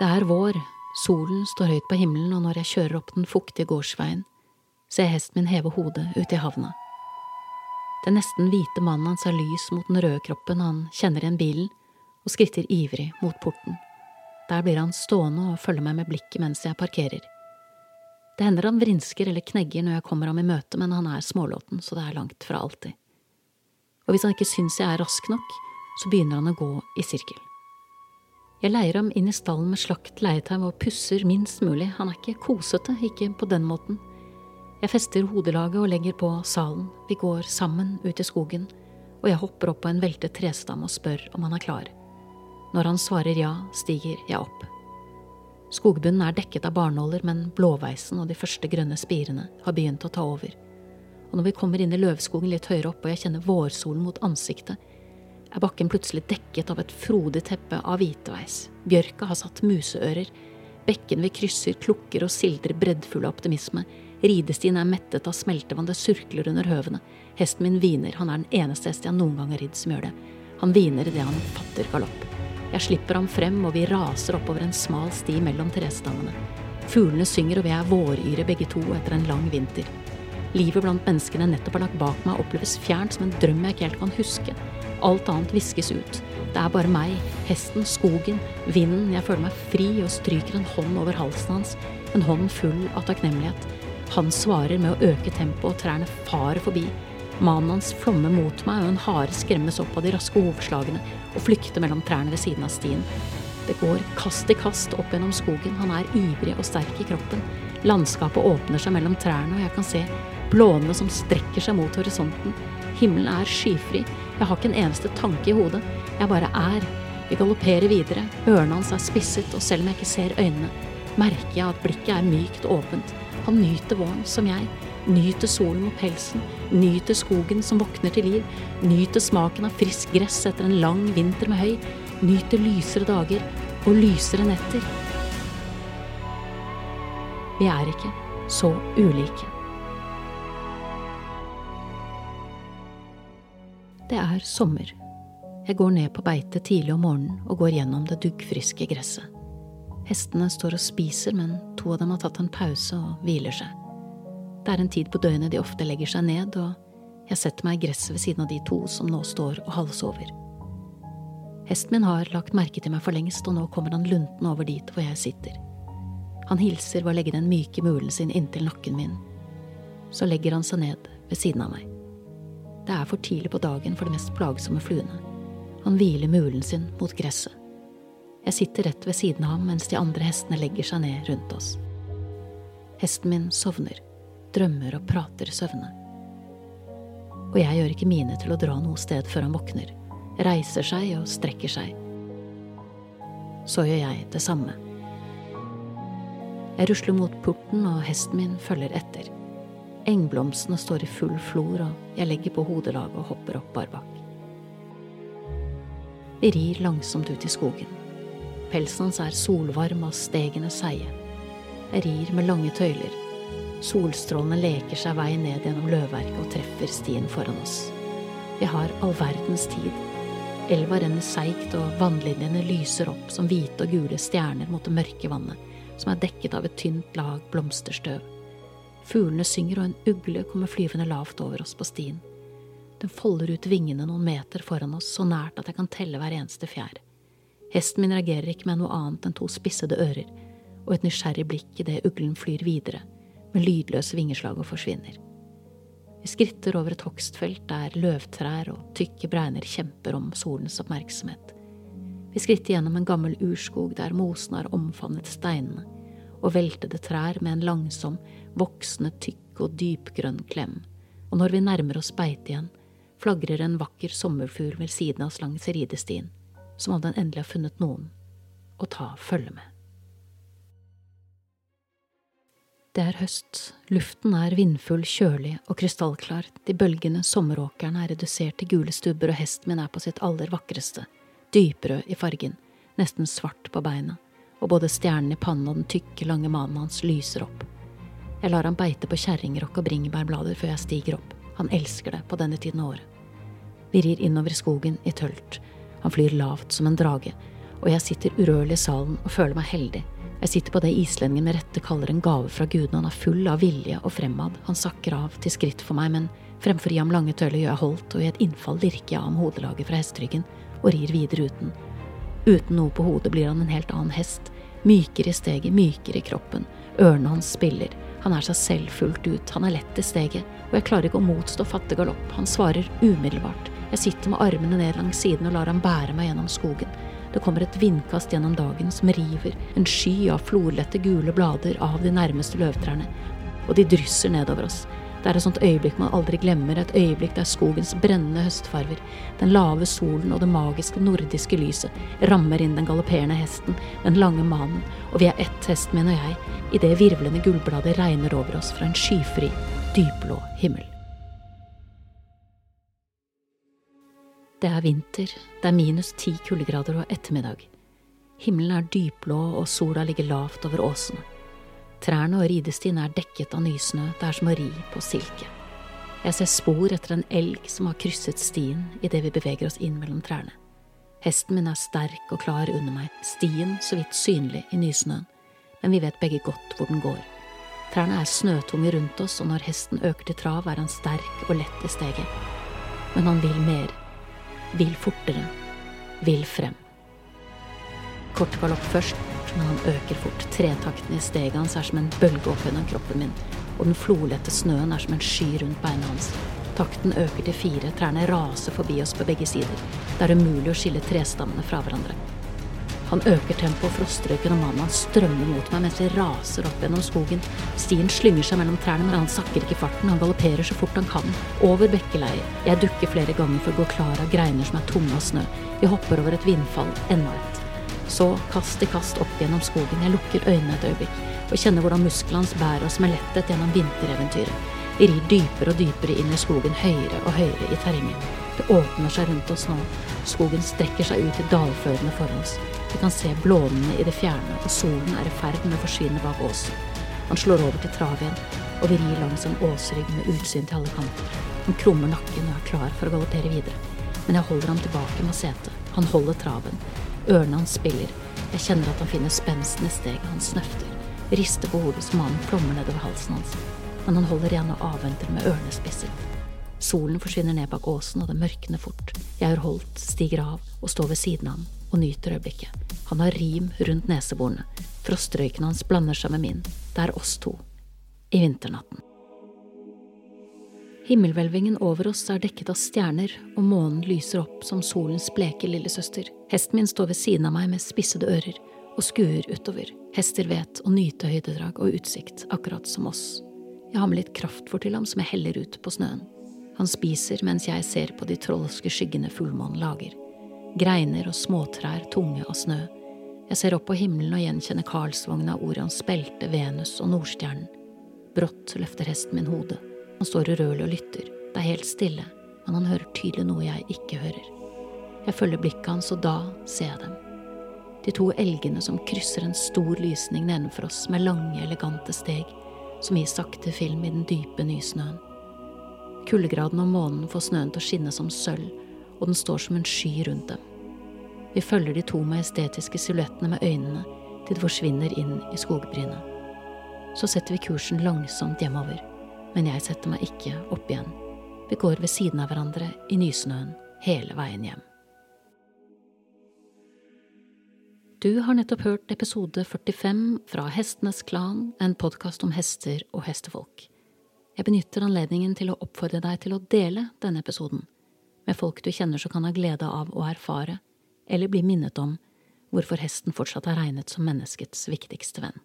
Det er vår, solen står høyt på himmelen, og når jeg kjører opp den fuktige gårdsveien, ser jeg hesten min heve hodet ut i havna. Den nesten hvite mannen hans har lys mot den røde kroppen, han kjenner igjen bilen og skritter ivrig mot porten. Der blir han stående og følger meg med blikket mens jeg parkerer. Det hender han vrinsker eller knegger når jeg kommer ham i møte, men han er smålåten, så det er langt fra alltid. Og hvis han ikke syns jeg er rask nok, så begynner han å gå i sirkel. Jeg leier ham inn i stallen med slakt leietau og pusser minst mulig, han er ikke kosete, ikke på den måten. Jeg fester hodelaget og legger på salen, vi går sammen ut i skogen, og jeg hopper opp på en veltet trestam og spør om han er klar. Når han svarer ja, stiger jeg opp. Skogbunnen er dekket av barnåler, men blåveisen og de første grønne spirene har begynt å ta over. Og når vi kommer inn i løvskogen litt høyere opp og jeg kjenner vårsolen mot ansiktet, er bakken plutselig dekket av et frodig teppe av hviteveis. Bjørka har satt museører. Bekken vi krysser klukker og sildrer breddfull av optimisme. Ridestien er mettet av smeltevann, det surkler under høvene. Hesten min hviner, han er den eneste hest jeg noen gang har ridd som gjør det. Han hviner idet han fatter galopp. Jeg slipper ham frem, og vi raser oppover en smal sti mellom trestammene. Fuglene synger, og vi er våryre begge to etter en lang vinter. Livet blant menneskene jeg nettopp har lagt bak meg, oppleves fjernt som en drøm jeg ikke helt kan huske. Alt annet viskes ut. Det er bare meg, hesten, skogen, vinden. Jeg føler meg fri og stryker en hånd over halsen hans, en hånd full av takknemlighet. Han svarer med å øke tempoet, og trærne farer forbi. Mannen hans flommer mot meg, og en hare skremmes opp av de raske hovedslagene og flykter mellom trærne ved siden av stien. Det går kast i kast opp gjennom skogen, han er ivrig og sterk i kroppen. Landskapet åpner seg mellom trærne, og jeg kan se blånene som strekker seg mot horisonten. Himmelen er skyfri, jeg har ikke en eneste tanke i hodet, jeg bare er. Vi galopperer videre, ørene hans er spisset, og selv om jeg ikke ser øynene, merker jeg at blikket er mykt og åpent. Han nyter våren, som jeg, nyter solen mot pelsen, nyter skogen som våkner til liv, nyter smaken av friskt gress etter en lang vinter med høy, nyter lysere dager og lysere netter. Vi er ikke så ulike. Det er sommer. Jeg går ned på beite tidlig om morgenen og går gjennom det duggfriske gresset. Hestene står og spiser, men to av dem har tatt en pause og hviler seg. Det er en tid på døgnet de ofte legger seg ned, og jeg setter meg i gresset ved siden av de to som nå står og halvsover. Hesten min har lagt merke til meg for lengst, og nå kommer han lunten over dit hvor jeg sitter. Han hilser ved å legge den myke mulen sin inntil nakken min. Så legger han seg ned ved siden av meg. Det er for tidlig på dagen for de mest plagsomme fluene. Han hviler mulen sin mot gresset. Jeg sitter rett ved siden av ham mens de andre hestene legger seg ned rundt oss. Hesten min sovner, drømmer og prater søvne. Og jeg gjør ikke mine til å dra noe sted før han våkner, reiser seg og strekker seg. Så gjør jeg det samme. Jeg rusler mot porten, og hesten min følger etter. Engblomstene står i full flor, og jeg legger på hodelaget og hopper opp barbakk. Vi rir langsomt ut i skogen. Pelsen hans er solvarm og stegene seige. Jeg rir med lange tøyler. Solstrålene leker seg vei ned gjennom løvverket og treffer stien foran oss. Vi har all verdens tid. Elva renner seigt, og vannlinjene lyser opp som hvite og gule stjerner mot det mørke vannet, som er dekket av et tynt lag blomsterstøv. Fuglene synger, og en ugle kommer flyvende lavt over oss på stien. Den folder ut vingene noen meter foran oss, så nært at jeg kan telle hver eneste fjær. Hesten min reagerer ikke med noe annet enn to spissede ører og et nysgjerrig blikk idet uglen flyr videre, med lydløse vingeslag og forsvinner. Vi skritter over et hogstfelt der løvtrær og tykke bregner kjemper om solens oppmerksomhet. Vi skritter gjennom en gammel urskog der mosen har omfavnet steinene, og veltede trær med en langsom, voksende, tykk og dypgrønn klem, og når vi nærmer oss beitet igjen, flagrer en vakker sommerfugl ved siden av oss langs ridestien, som om den endelig har funnet noen å ta følge med. Det er høst, luften er vindfull, kjølig og krystallklar, de bølgende sommeråkrene er redusert til gule stubber, og hesten min er på sitt aller vakreste, dyprød i fargen, nesten svart på beina og både stjernen i pannen og den tykke, lange manen hans lyser opp. Jeg lar han beite på kjerringrokk og bringebærblader før jeg stiger opp. Han elsker det på denne tiden av året. Vi rir innover skogen i tølt. Han flyr lavt som en drage, og jeg sitter urørlig i salen og føler meg heldig. Jeg sitter på det islendingen med rette kaller en gave fra gudene. Han er full av vilje og fremad, Han sakker av til skritt for meg, men fremfor å gi ham lange tøyler gjør jeg holdt, og i et innfall dirker jeg av ham hodelaget fra hesteryggen og rir videre uten. Uten noe på hodet blir han en helt annen hest. Mykere i steget, mykere i kroppen. Ørene hans spiller. Han er seg selv fullt ut. Han er lett i steget, og jeg klarer ikke å motstå fattig galopp. Han svarer umiddelbart. Jeg sitter med armene ned langs siden og lar ham bære meg gjennom skogen. Det kommer et vindkast gjennom dagen som river en sky av florlette gule blader av de nærmeste løvtrærne, og de drysser nedover oss. Det er et sånt øyeblikk man aldri glemmer, et øyeblikk der skogens brennende høstfarver, den lave solen og det magiske nordiske lyset rammer inn den galopperende hesten, den lange manen, og vi er ett, hesten min og jeg, idet virvlende gullblader regner over oss fra en skyfri, dypblå himmel. Det er vinter, det er minus ti kuldegrader og ettermiddag. Himmelen er dypblå og sola ligger lavt over åsene. Trærne og ridestien er dekket av nysnø, det er som å ri på silke. Jeg ser spor etter en elg som har krysset stien idet vi beveger oss inn mellom trærne. Hesten min er sterk og klar under meg, stien så vidt synlig i nysnøen, men vi vet begge godt hvor den går. Trærne er snøtunge rundt oss, og når hesten øker til trav, er han sterk og lett i steget. Men han vil mer, vil fortere, vil frem. Kort galopp først, men han øker fort. Tretakten i steget hans er som en bølge opp gjennom kroppen min, og den flolette snøen er som en sky rundt beina hans. Takten øker til fire, trærne raser forbi oss på begge sider. Det er umulig å skille trestammene fra hverandre. Han øker tempoet, frostrøyken og mannen hans strømmer mot meg mens vi raser opp gjennom skogen. Stien slynger seg mellom trærne, men han sakker ikke farten, han galopperer så fort han kan. Over bekkeleier. Jeg dukker flere ganger for å gå klar av greiner som er tomme av snø. Vi hopper over et vindfall, enda et. Så, kast i kast opp gjennom skogen, jeg lukker øynene et øyeblikk og kjenner hvordan musklene hans bærer oss med letthet gjennom vintereventyret. Vi rir dypere og dypere inn i skogen, høyere og høyere i terrenget. Det åpner seg rundt oss nå. Skogen strekker seg ut i dalførene for oss. Vi kan se blånene i det fjerne, og solen er i ferd med å forsvinne bak åsen. Han slår over til trav igjen, og vi rir langs en åsrygg med utsyn til alle kanter. Han krummer nakken og er klar for å galoppere videre, men jeg holder ham tilbake med setet. Han holder traven. Ørene hans spiller. Jeg kjenner at han finner spensten i steget. Han snøfter, rister på hodet som mannen flommer nedover halsen hans, men han holder igjen og avventer med ørene spisset. Solen forsvinner ned bak åsen, og det mørkner fort. Jeg har holdt, stiger av og står ved siden av ham og nyter øyeblikket. Han har rim rundt neseborene. Frostrøyken hans blander seg med min. Det er oss to. I vinternatten. Himmelhvelvingen over oss er dekket av stjerner, og månen lyser opp som solens bleke lillesøster. Hesten min står ved siden av meg med spissede ører og skuer utover. Hester vet å nyte høydedrag og utsikt, akkurat som oss. Jeg har med litt kraftfôr til ham som jeg heller ut på snøen. Han spiser mens jeg ser på de trolske skyggene fullmånen lager greiner og småtrær tunge av snø. Jeg ser opp på himmelen og gjenkjenner Karlsvogna, Orions belte, Venus og Nordstjernen. Brått løfter hesten min hodet. Han står urørlig og lytter. Det er helt stille, men han hører tydelig noe jeg ikke hører. Jeg følger blikket hans, og da ser jeg dem. De to elgene som krysser en stor lysning nedenfor oss med lange, elegante steg, som gir sakte film i den dype nysnøen. Kuldegraden om månen får snøen til å skinne som sølv, og den står som en sky rundt dem. Vi følger de to majestetiske silhuettene med øynene til de forsvinner inn i skogbrynet. Så setter vi kursen langsomt hjemover, men jeg setter meg ikke opp igjen. Vi går ved siden av hverandre i nysnøen hele veien hjem. Du har nettopp hørt episode 45 fra Hestenes Klan, en podkast om hester og hestefolk. Jeg benytter anledningen til å oppfordre deg til å dele denne episoden med folk du kjenner som kan ha glede av å erfare, eller bli minnet om hvorfor hesten fortsatt er regnet som menneskets viktigste venn.